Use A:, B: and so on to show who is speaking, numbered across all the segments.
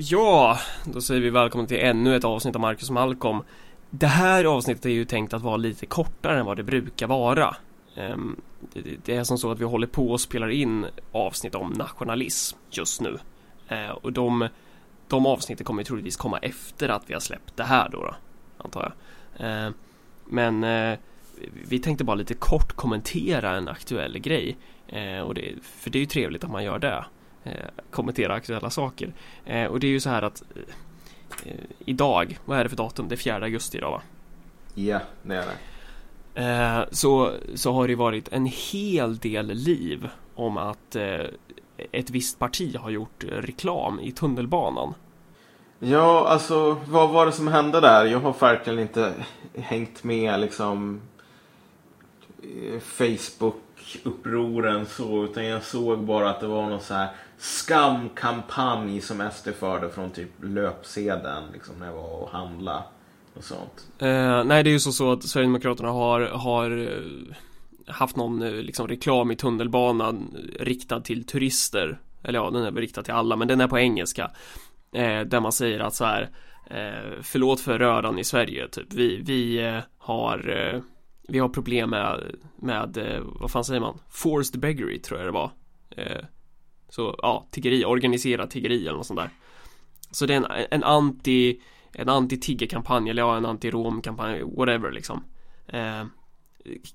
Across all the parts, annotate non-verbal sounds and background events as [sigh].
A: Ja, då säger vi välkommen till ännu ett avsnitt av Marcus Malcolm. Det här avsnittet är ju tänkt att vara lite kortare än vad det brukar vara. Ehm, det är som så att vi håller på och spelar in avsnitt om nationalism just nu. Eh, och de, de avsnitten kommer troligtvis komma efter att vi har släppt det här då, då antar jag. Ehm, men eh, vi tänkte bara lite kort kommentera en aktuell grej. Eh, och det, för det är ju trevligt att man gör det kommentera aktuella saker. och det är ju så här att idag, vad är det för datum? Det är 4 augusti idag va?
B: Ja, det är det.
A: Eh, så, så har det varit en hel del liv om att eh, ett visst parti har gjort reklam i tunnelbanan.
B: Ja, alltså vad var det som hände där? Jag har verkligen inte hängt med liksom Facebook-upproren så, utan jag såg bara att det var någon så här skamkampanj som SD förde från typ löpsedeln liksom när jag var och handlade och sånt.
A: Eh, nej, det är ju så, så att Sverigedemokraterna har, har eh, haft någon eh, liksom, reklam i tunnelbanan riktad till turister. Eller ja, den är väl riktad till alla, men den är på engelska. Eh, där man säger att så här, eh, förlåt för röran i Sverige, typ. Vi, vi eh, har eh, vi har problem med, med, eh, vad fan säger man? Forced beggary tror jag det var. Eh, så ja, tiggeri, organiserat tiggeri eller något sånt där. Så det är en, en anti en anti-tiggerkampanj eller ja, en anti-romkampanj, whatever liksom. Eh,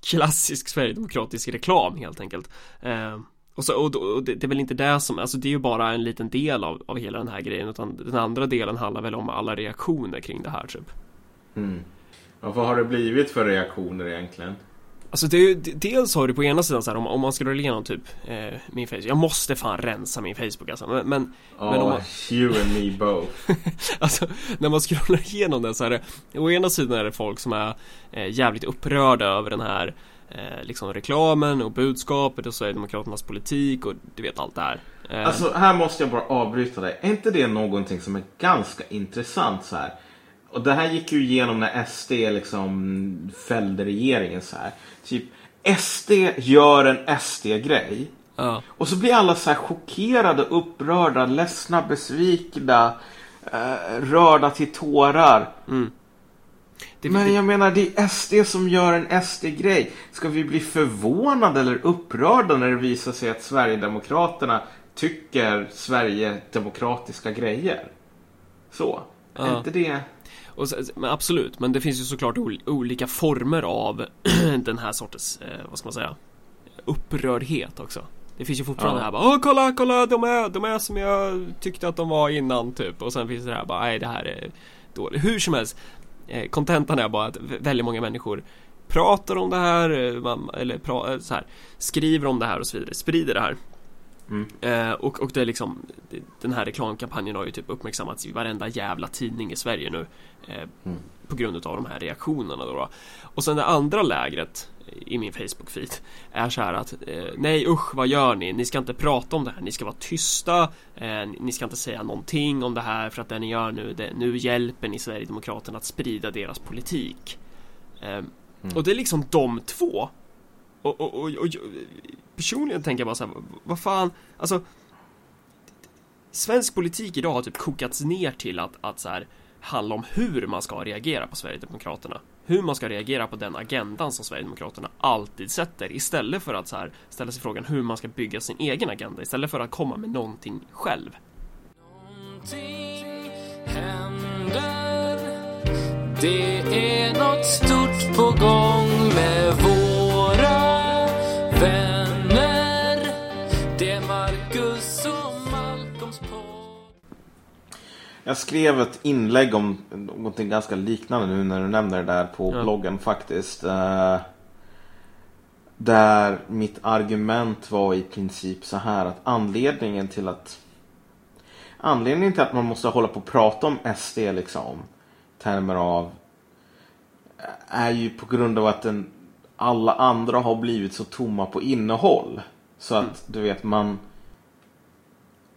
A: klassisk sverigedemokratisk reklam helt enkelt. Eh, och, så, och, och det, det, är väl inte det som, alltså det är ju bara en liten del av, av hela den här grejen utan den andra delen handlar väl om alla reaktioner kring det här typ.
B: Mm. Och vad har det blivit för reaktioner egentligen?
A: Alltså det är dels har du på ena sidan så här, om, om man scrollar igenom typ eh, min Facebook, jag måste fan rensa min Facebook alltså men, men,
B: oh, men om man... you and me both [laughs]
A: Alltså när man scrollar igenom den så är det Å ena sidan är det folk som är eh, jävligt upprörda över den här eh, liksom reklamen och budskapet och Sverigedemokraternas politik och du vet allt det här
B: eh... Alltså här måste jag bara avbryta dig, är inte det någonting som är ganska intressant så här? Och det här gick ju igenom när SD liksom fällde regeringen så här. Typ SD gör en SD-grej.
A: Ja.
B: Och så blir alla så här chockerade, upprörda, ledsna, besvikna, eh, rörda till tårar.
A: Mm.
B: Det, Men det... jag menar, det är SD som gör en SD-grej. Ska vi bli förvånade eller upprörda när det visar sig att Sverigedemokraterna tycker Sverigedemokratiska grejer? Så. Ja. Är inte det...
A: Och, men absolut, men det finns ju såklart olika former av [clears throat] den här sortens, eh, vad ska man säga, upprördhet också. Det finns ju fortfarande ja. här bara Åh kolla, kolla, de är, de är som jag tyckte att de var innan typ. Och sen finns det här bara, nej det här är dåligt. Hur som helst, eh, kontentan är bara att väldigt många människor pratar om det här, eh, eller pra, eh, så här, skriver om det här och så vidare, sprider det här.
B: Mm.
A: Eh, och, och det är liksom Den här reklamkampanjen har ju typ uppmärksammats i varenda jävla tidning i Sverige nu eh, mm. På grund av de här reaktionerna då, då. Och sen det andra lägret i min Facebook-feed är så här att eh, nej usch vad gör ni? Ni ska inte prata om det här, ni ska vara tysta eh, Ni ska inte säga någonting om det här för att det ni gör nu, det, nu hjälper ni Sverigedemokraterna att sprida deras politik eh, mm. Och det är liksom de två och, och, och, och personligen tänker jag bara så här, vad fan, alltså Svensk politik idag har typ kokats ner till att, att så här, handla om hur man ska reagera på Sverigedemokraterna. Hur man ska reagera på den agendan som Sverigedemokraterna alltid sätter istället för att så här, ställa sig frågan hur man ska bygga sin egen agenda istället för att komma med någonting själv. Någonting händer Det är något stort på gång med vår
B: Jag skrev ett inlägg om någonting ganska liknande nu när du nämner det där på ja. bloggen faktiskt. Uh, där mitt argument var i princip så här att anledningen till att Anledningen till att man måste hålla på och prata om SD liksom termer av är ju på grund av att den alla andra har blivit så tomma på innehåll. Så att du vet man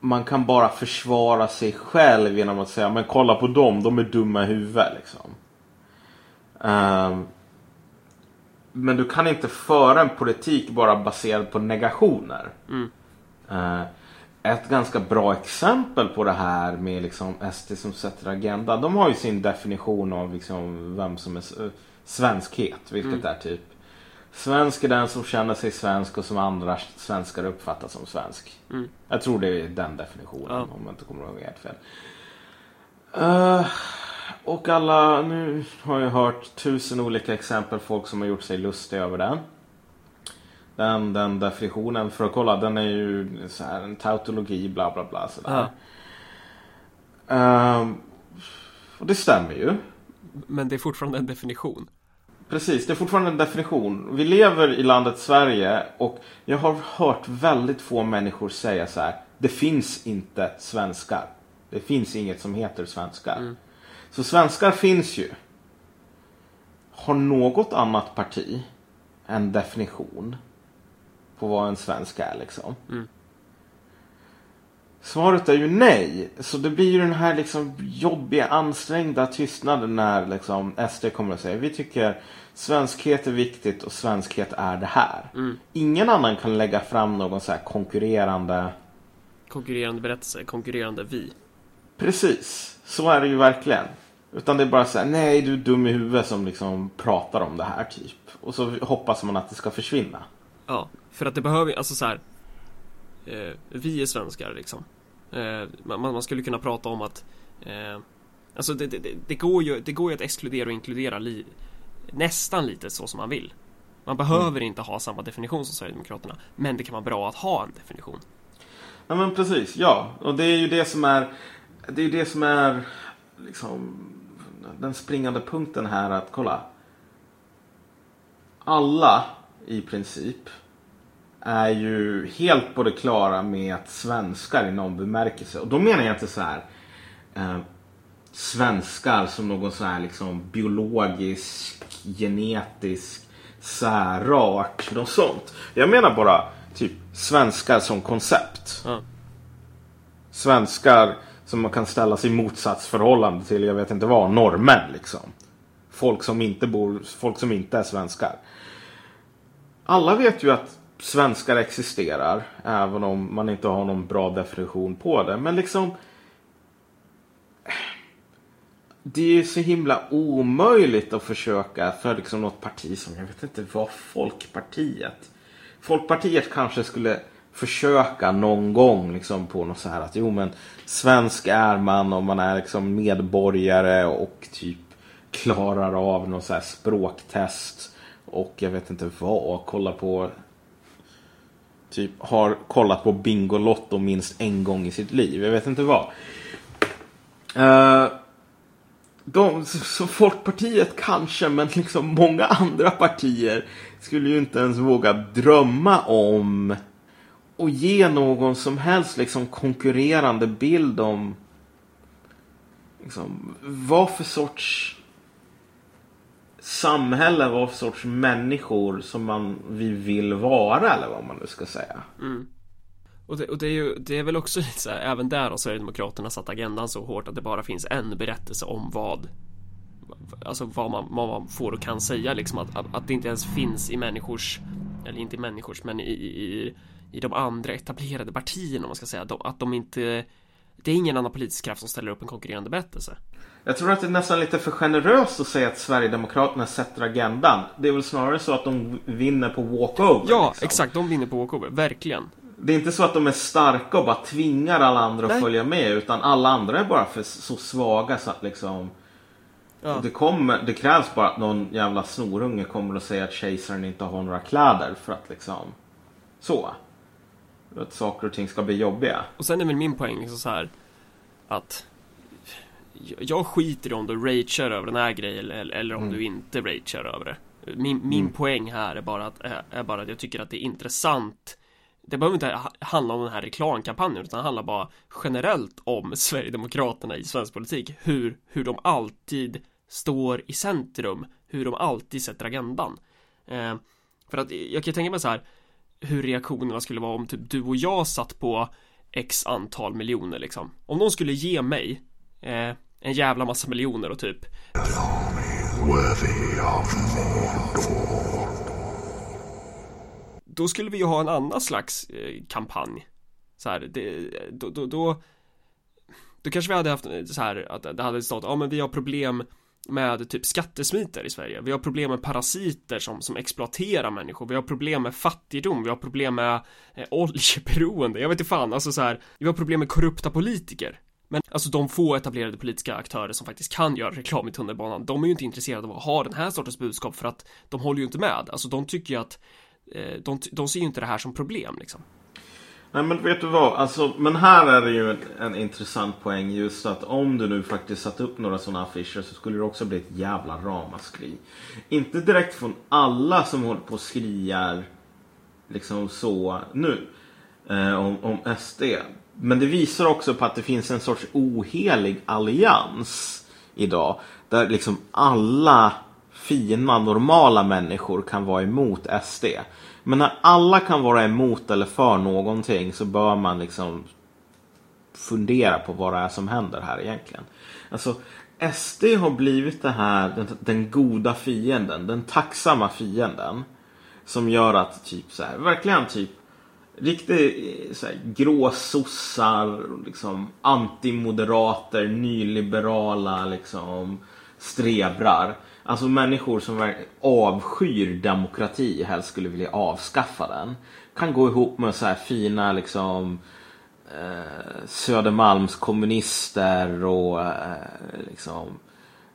B: man kan bara försvara sig själv genom att säga men kolla på dem, de är dumma i huvudet liksom. Um, men du kan inte föra en politik bara baserad på negationer.
A: Mm.
B: Uh, ett ganska bra exempel på det här med liksom SD som sätter agenda. De har ju sin definition av liksom vem som är svenskhet. Vilket mm. är typ Svensk är den som känner sig svensk och som andra svenskar uppfattar som svensk. Mm. Jag tror det är den definitionen ja. om jag inte kommer ihåg helt fel. Uh, och alla, nu har jag hört tusen olika exempel folk som har gjort sig lustiga över den. Den, den definitionen, för att kolla, den är ju så här, en tautologi, bla bla bla sådär. Ja. Uh, och det stämmer ju.
A: Men det är fortfarande en definition.
B: Precis, det är fortfarande en definition. Vi lever i landet Sverige och jag har hört väldigt få människor säga så här. Det finns inte svenskar. Det finns inget som heter svenskar. Mm. Så svenskar finns ju. Har något annat parti en definition på vad en svensk är liksom? Mm. Svaret är ju nej. Så det blir ju den här liksom jobbiga, ansträngda tystnaden när liksom SD kommer att säga vi tycker svenskhet är viktigt och svenskhet är det här. Mm. Ingen annan kan lägga fram någon så här konkurrerande
A: Konkurrerande berättelse, konkurrerande vi.
B: Precis, så är det ju verkligen. Utan det är bara så här, nej du är dum i huvudet som liksom pratar om det här typ. Och så hoppas man att det ska försvinna.
A: Ja, för att det behöver, alltså så här. Eh, vi är svenskar liksom. Eh, man, man, skulle kunna prata om att eh, Alltså det, det, det, går ju, det går ju att exkludera och inkludera li, nästan lite så som man vill. Man behöver mm. inte ha samma definition som Sverigedemokraterna, men det kan vara bra att ha en definition.
B: Ja men precis, ja. Och det är ju det som är Det är ju det som är liksom den springande punkten här att kolla. Alla i princip är ju helt på det klara med att svenskar i någon bemärkelse. Och då menar jag inte så här eh, svenskar som någon så här liksom biologisk, genetisk särart. Något sånt. Jag menar bara typ svenskar som koncept. Mm. Svenskar som man kan ställa sig i motsatsförhållande till, jag vet inte vad, norrmän liksom. Folk som inte bor, folk som inte är svenskar. Alla vet ju att svenskar existerar. Även om man inte har någon bra definition på det. Men liksom. Det är ju så himla omöjligt att försöka för liksom något parti som, jag vet inte vad, Folkpartiet. Folkpartiet kanske skulle försöka någon gång liksom på något så här att jo men svensk är man om man är liksom medborgare och typ klarar av någon så här språktest och jag vet inte vad, kolla på typ har kollat på Bingolotto minst en gång i sitt liv. Jag vet inte vad. Uh, de, så Folkpartiet kanske, men liksom många andra partier skulle ju inte ens våga drömma om och ge någon som helst liksom konkurrerande bild om liksom, vad för sorts samhälle, vad för sorts människor som man, vi vill vara eller vad man nu ska säga. Mm.
A: Och, det, och det, är ju, det är väl också [laughs] lite så här, även där har Sverigedemokraterna satt agendan så hårt att det bara finns en berättelse om vad Alltså vad man, vad man får och kan säga liksom att, att, att det inte ens finns i människors Eller inte i människors men i, i, i de andra etablerade partierna om man ska säga att de inte det är ingen annan politisk kraft som ställer upp en konkurrerande berättelse
B: jag tror att det är nästan lite för generöst att säga att Sverigedemokraterna sätter agendan. Det är väl snarare så att de vinner på walkover.
A: Ja, liksom. exakt. De vinner på walkover. Verkligen.
B: Det är inte så att de är starka och bara tvingar alla andra Nej. att följa med. Utan alla andra är bara för så svaga så att liksom... Ja. Det, kommer, det krävs bara att någon jävla snorunge kommer och säger att kejsaren inte har några kläder för att liksom... Så. Att saker och ting ska bli jobbiga.
A: Och sen är väl min poäng liksom så här att jag skiter i om du ragear över den här grejen eller, eller om mm. du inte ragear över det. Min, min mm. poäng här är bara, att, är bara att jag tycker att det är intressant det behöver inte handla om den här reklamkampanjen utan det handlar bara generellt om [laughs] Sverigedemokraterna i svensk politik. Hur, hur de alltid står i centrum, hur de alltid sätter agendan. Eh, för att jag kan tänka mig så här hur reaktionerna skulle vara om typ du och jag satt på x antal miljoner liksom. Om någon skulle ge mig eh, en jävla massa miljoner och typ Då skulle vi ju ha en annan slags eh, kampanj Så här, det, då, då, då, då kanske vi hade haft eh, så här att det hade stått, ja men vi har problem med typ skattesmiter i Sverige. Vi har problem med parasiter som, som exploaterar människor. Vi har problem med fattigdom. Vi har problem med eh, oljeberoende. Jag vet inte fan, alltså så här. Vi har problem med korrupta politiker. Men alltså de få etablerade politiska aktörer som faktiskt kan göra reklam i tunnelbanan, de är ju inte intresserade av att ha den här sortens budskap för att de håller ju inte med. Alltså de tycker ju att eh, de, de ser ju inte det här som problem liksom.
B: Nej men vet du vad, alltså, men här är det ju en, en intressant poäng just att om du nu faktiskt satt upp några sådana affischer så skulle det också bli ett jävla ramaskri. Inte direkt från alla som håller på och skriar liksom så nu eh, om, om SD. Men det visar också på att det finns en sorts ohelig allians idag. Där liksom alla fina, normala människor kan vara emot SD. Men när alla kan vara emot eller för någonting så bör man liksom fundera på vad det är som händer här egentligen. Alltså SD har blivit det här, den, den goda fienden, den tacksamma fienden. Som gör att typ så här, verkligen typ riktigt så här, gråsossar, liksom antimoderater, nyliberala liksom strebrar. Alltså människor som avskyr demokrati, helst skulle vilja avskaffa den. Kan gå ihop med så här fina liksom eh, Södermalmskommunister och eh, liksom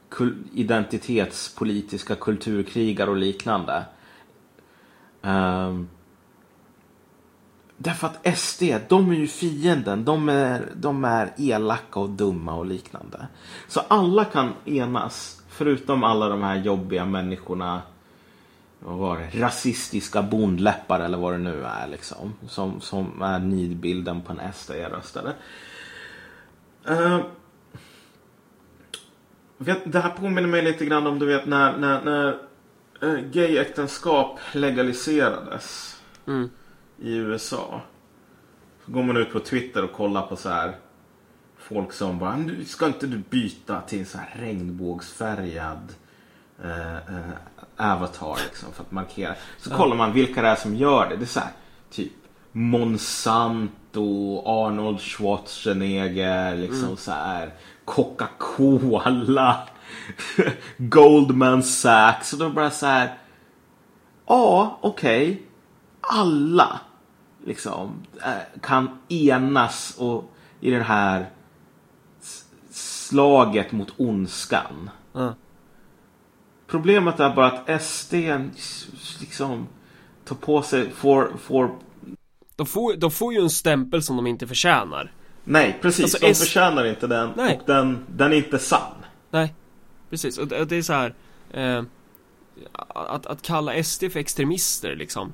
B: kul identitetspolitiska kulturkrigare och liknande. Um, Därför att SD, de är ju fienden. De är, de är elaka och dumma och liknande. Så alla kan enas, förutom alla de här jobbiga människorna. Vad var det? Rasistiska bondläppar eller vad det nu är liksom. Som, som är nidbilden på en SD-röstare. Uh, eh, det här påminner mig lite grann om du vet när, när, när uh, gayäktenskap legaliserades. Mm i USA. Så går man ut på Twitter och kollar på så här folk som bara, nu ska inte du byta till en så här regnbågsfärgad eh, eh, avatar liksom för att markera. Så kollar man vilka det är som gör det. Det är så här, typ Monsanto, Arnold Schwarzenegger, liksom mm. så här Coca-Cola, [laughs] Goldman Sachs. Och då bara så här, ja, okej, okay. alla liksom eh, kan enas och i det här slaget mot ondskan. Mm. Problemet är bara att SD liksom tar på sig, får, får...
A: De får, de får ju en stämpel som de inte förtjänar.
B: Nej, precis. Alltså, de S... förtjänar inte den Nej. och den, den är inte sann.
A: Nej, precis. Och det, är så här eh, att, att kalla SD för extremister liksom.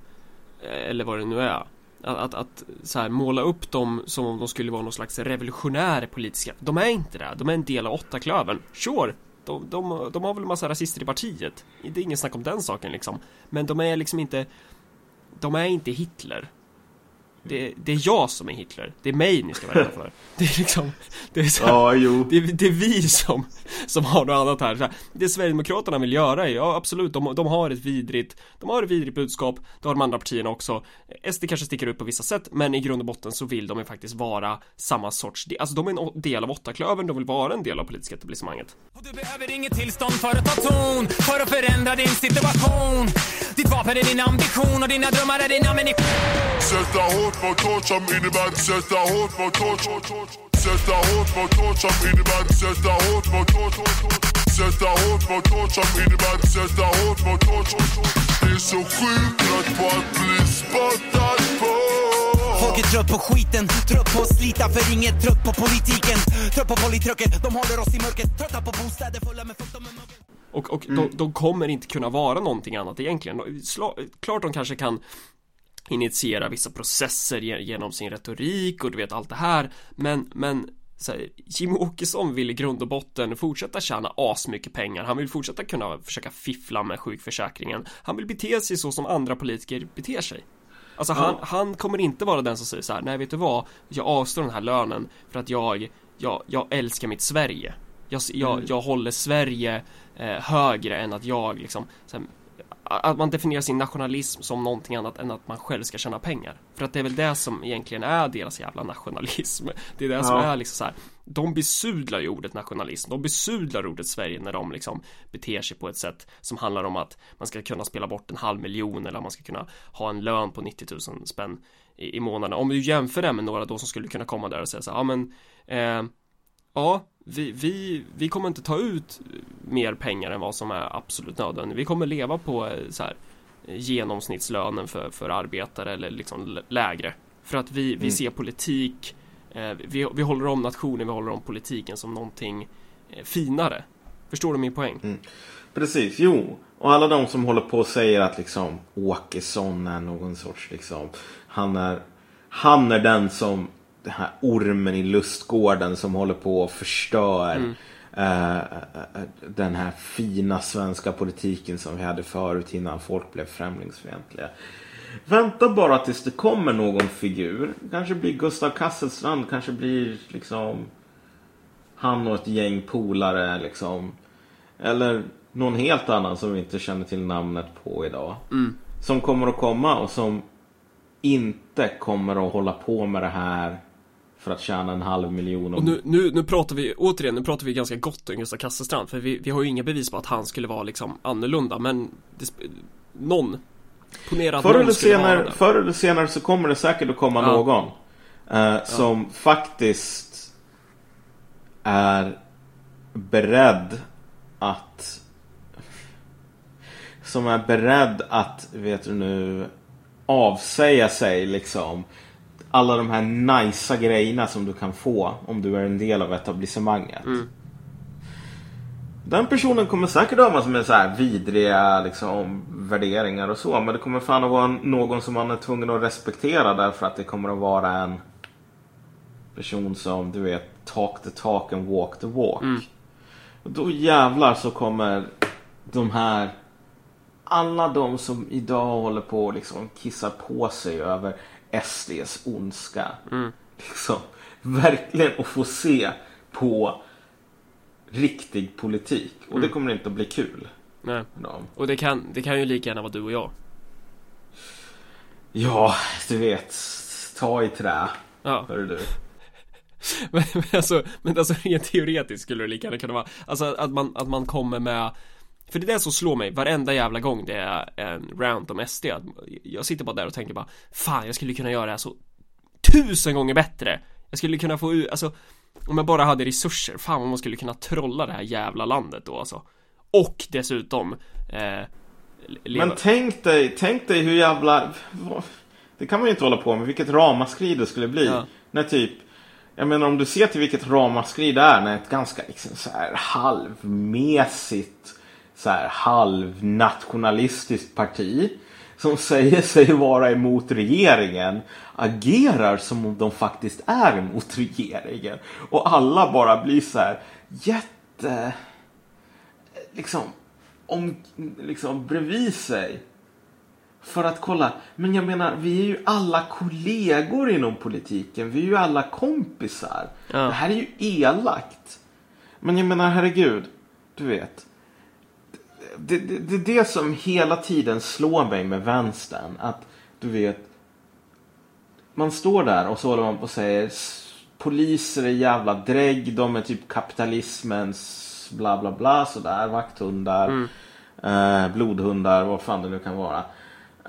A: Eh, eller vad det nu är. Att, att, att så här, måla upp dem som om de skulle vara någon slags revolutionär politiska. De är inte det. De är en del av åttaklövern. Sure, de, de, de har väl en massa rasister i partiet. Det är ingen snack om den saken liksom. Men de är liksom inte De är inte Hitler det, det, är jag som är Hitler. Det är mig ni ska vara rädda för. Det är liksom, det är, så här, ja, jo. Det, det, är vi som, som har något annat här. här. Det Sverigedemokraterna vill göra är, ja absolut, de, de har ett vidrigt, de har ett vidrigt budskap, det har de andra partierna också. SD kanske sticker ut på vissa sätt, men i grund och botten så vill de ju faktiskt vara samma sorts, alltså de är en del av åttaklövern, de vill vara en del av politiska etablissemanget. Och du behöver inget tillstånd för att ta ton, för att förändra din situation. Ditt vapen är din ambition och dina drömmar är din ammunition. Sätta hårt mot hårt som innebär sätta hårt mot hårt. Sätta hårt mot hårt som innebär sätta hårt mot hårt. Sätta hårt mot hårt som innebär sätta hårt mot hårt. Det är så sjukt trött på att bli spottad på. Folk är trött på skiten, trött på att slita för inget, trött på politiken, trött på politröket, de håller oss i mörkret, trötta på bostäder fulla med fukt och med mögel. Och, och mm. de, de, kommer inte kunna vara någonting annat egentligen. Sla, klart de kanske kan initiera vissa processer genom sin retorik och du vet allt det här. Men, men så här, Jimmy Åkesson vill i grund och botten fortsätta tjäna asmycket pengar. Han vill fortsätta kunna försöka fiffla med sjukförsäkringen. Han vill bete sig så som andra politiker beter sig. Alltså han, ja. han kommer inte vara den som säger så här, nej vet du vad? Jag avstår den här lönen för att jag Jag, jag älskar mitt Sverige. Jag, jag, mm. jag håller Sverige eh, högre än att jag liksom här, att man definierar sin nationalism som någonting annat än att man själv ska tjäna pengar. För att det är väl det som egentligen är deras jävla nationalism. Det är det ja. som är liksom så här. De besudlar ju ordet nationalism. De besudlar ordet Sverige när de liksom beter sig på ett sätt som handlar om att man ska kunna spela bort en halv miljon eller man ska kunna ha en lön på 90 000 spänn i, i månaden. Om du jämför det med några då som skulle kunna komma där och säga så här, ja men eh, ja, vi, vi, vi kommer inte ta ut mer pengar än vad som är absolut nödvändigt. Vi kommer leva på eh, så här, genomsnittslönen för, för arbetare eller liksom lägre. För att vi, vi mm. ser politik, eh, vi, vi håller om nationen, vi håller om politiken som någonting eh, finare. Förstår du min poäng? Mm.
B: Precis, jo. Och alla de som håller på och säger att liksom Åkesson är någon sorts liksom, han är, han är den som den här ormen i lustgården som håller på och förstör mm. uh, den här fina svenska politiken som vi hade förut innan folk blev främlingsfientliga. Vänta bara tills det kommer någon figur. Kanske blir Gustav Kasselstrand, kanske blir liksom han och ett gäng polare liksom. Eller någon helt annan som vi inte känner till namnet på idag. Mm. Som kommer att komma och som inte kommer att hålla på med det här för att tjäna en halv miljon.
A: Och nu, nu, nu pratar vi, återigen, nu pratar vi ganska gott om Gustav Kasselstrand. För vi, vi har ju inga bevis på att han skulle vara liksom annorlunda. Men det, någon.
B: Ponera att förr, eller senare, förr eller senare så kommer det säkert att komma ja. någon. Eh, som ja. faktiskt är beredd att som är beredd att, vet du nu, avsäga sig liksom alla de här nicea grejerna som du kan få om du är en del av etablissemanget. Mm. Den personen kommer säkert ha massor med så här vidriga liksom, värderingar och så. Men det kommer fan att vara någon som man är tvungen att respektera därför att det kommer att vara en person som du vet talk the talk and walk the walk. Mm. Och då jävlar så kommer de här alla de som idag håller på och liksom kissar på sig över SDs ondska. Mm. Liksom, verkligen att få se på riktig politik. Och mm. det kommer inte att bli kul.
A: Nej. Och det kan, det kan ju lika gärna vara du och jag.
B: Ja, du vet. Ta i trä. Ja. Hör du. [laughs]
A: men, men, alltså, men alltså rent teoretiskt skulle det lika gärna kunna vara Alltså att man, att man kommer med för det är det som slår mig varenda jävla gång det är en rant om SD Jag sitter bara där och tänker bara Fan jag skulle kunna göra det här så Tusen gånger bättre Jag skulle kunna få ut, alltså Om jag bara hade resurser, fan vad man skulle kunna trolla det här jävla landet då alltså Och dessutom eh,
B: leva. Men tänk dig, tänk dig hur jävla Det kan man ju inte hålla på med, vilket ramaskri det skulle bli ja. När typ jag menar om du ser till vilket ramaskri det är när ett ganska liksom så här halvmesigt så här halvnationalistiskt parti som säger sig vara emot regeringen agerar som om de faktiskt är emot regeringen. Och alla bara blir så här jätte... Liksom, om, liksom bredvid sig. För att kolla, men jag menar vi är ju alla kollegor inom politiken. Vi är ju alla kompisar. Ja. Det här är ju elakt. Men jag menar herregud, du vet det, det, det är det som hela tiden slår mig med vänstern. Att du vet. Man står där och så håller man på och säger poliser är jävla drägg. De är typ kapitalismens bla bla bla sådär. Vakthundar. Mm. Eh, blodhundar. Vad fan det nu kan vara.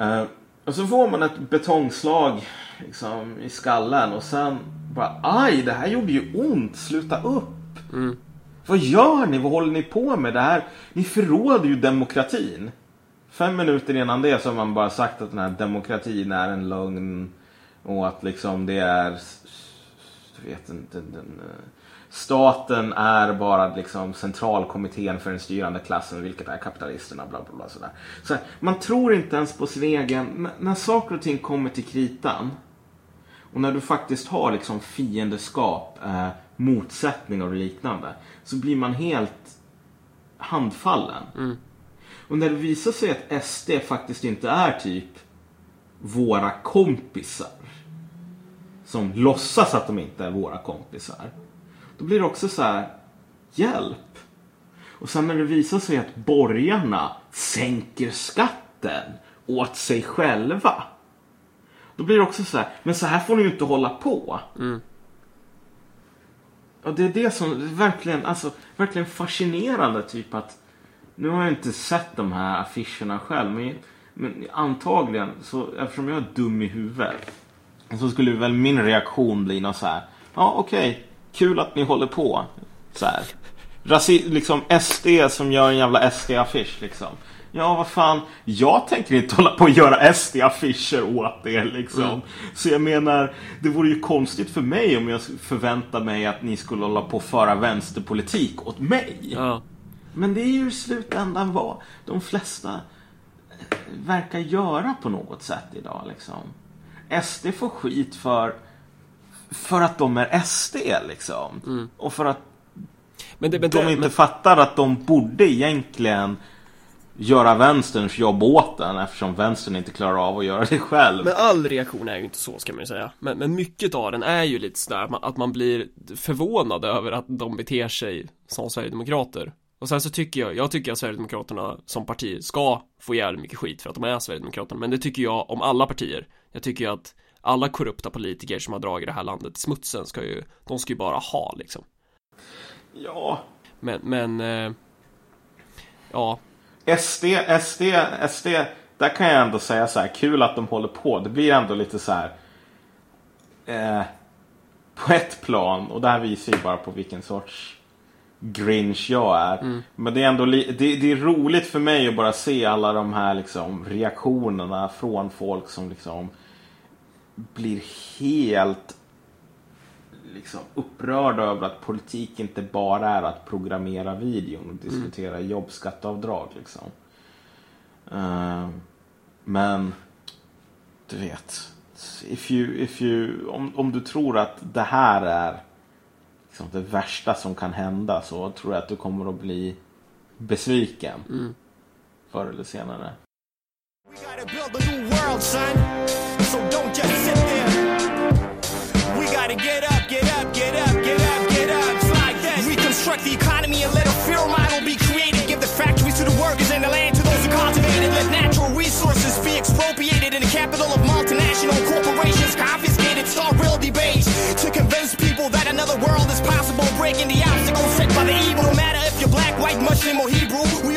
B: Eh, och så får man ett betongslag liksom, i skallen. Och sen bara aj det här gjorde ju ont. Sluta upp. Mm. Vad gör ni? Vad håller ni på med? Det här, ni förråder ju demokratin. Fem minuter innan det så har man bara sagt att den här demokratin är en lögn. Och att liksom det är... Du vet inte. Den, den, staten är bara liksom centralkommittén för den styrande klassen, vilket är kapitalisterna. Bla, bla, bla, sådär. Så man tror inte ens på sin egen... När saker och ting kommer till kritan och när du faktiskt har liksom fiendeskap, eh, motsättningar och liknande så blir man helt handfallen. Mm. Och när det visar sig att SD faktiskt inte är typ våra kompisar som låtsas att de inte är våra kompisar. Då blir det också så här, hjälp. Och sen när det visar sig att borgarna sänker skatten åt sig själva. Då blir det också så här, men så här får ni ju inte hålla på.
A: Mm.
B: Och det är det som verkligen, alltså, verkligen fascinerande typ att nu har jag inte sett de här affischerna själv men, men antagligen så eftersom jag är dum i huvudet så skulle väl min reaktion bli något så här. Ja okej, okay, kul att ni håller på. Så här. Rasi liksom SD som gör en jävla SD-affisch liksom. Ja, vad fan. Jag tänker inte hålla på att göra SD-affischer åt er liksom. Mm. Så jag menar, det vore ju konstigt för mig om jag förväntar mig att ni skulle hålla på att föra vänsterpolitik åt mig.
A: Ja.
B: Men det är ju i slutändan vad de flesta eh, verkar göra på något sätt idag liksom. SD får skit för för att de är SD liksom.
A: Mm.
B: Och för att
A: men det, men
B: de
A: det,
B: inte
A: men...
B: fattar att de borde egentligen göra vänsterns jobb åt den eftersom vänstern inte klarar av att göra det själv.
A: Men all reaktion är ju inte så ska man ju säga. Men, men mycket av den är ju lite sådär att man blir förvånad över att de beter sig som Sverigedemokrater. Och sen så tycker jag, jag tycker att Sverigedemokraterna som parti ska få jävligt mycket skit för att de är Sverigedemokraterna. Men det tycker jag om alla partier. Jag tycker ju att alla korrupta politiker som har dragit det här landet i smutsen ska ju, de ska ju bara ha liksom.
B: Ja.
A: Men, men, eh, ja.
B: SD, SD, SD, där kan jag ändå säga så här, kul att de håller på. Det blir ändå lite så här, eh, på ett plan, och det här visar ju bara på vilken sorts Grinch jag är.
A: Mm.
B: Men det är ändå det, det, är roligt för mig att bara se alla de här liksom, reaktionerna från folk som liksom blir helt liksom upprörda över att politik inte bara är att programmera videon och diskutera mm. jobbskatteavdrag. Liksom. Uh, men du vet, if you, if you, om, om du tror att det här är liksom det värsta som kan hända så tror jag att du kommer att bli besviken
A: mm.
B: förr eller senare. We gotta build a new world, son. So don't just sit there. breaking the obstacles set by the evil. No matter if you're black, white, Muslim, or Hebrew,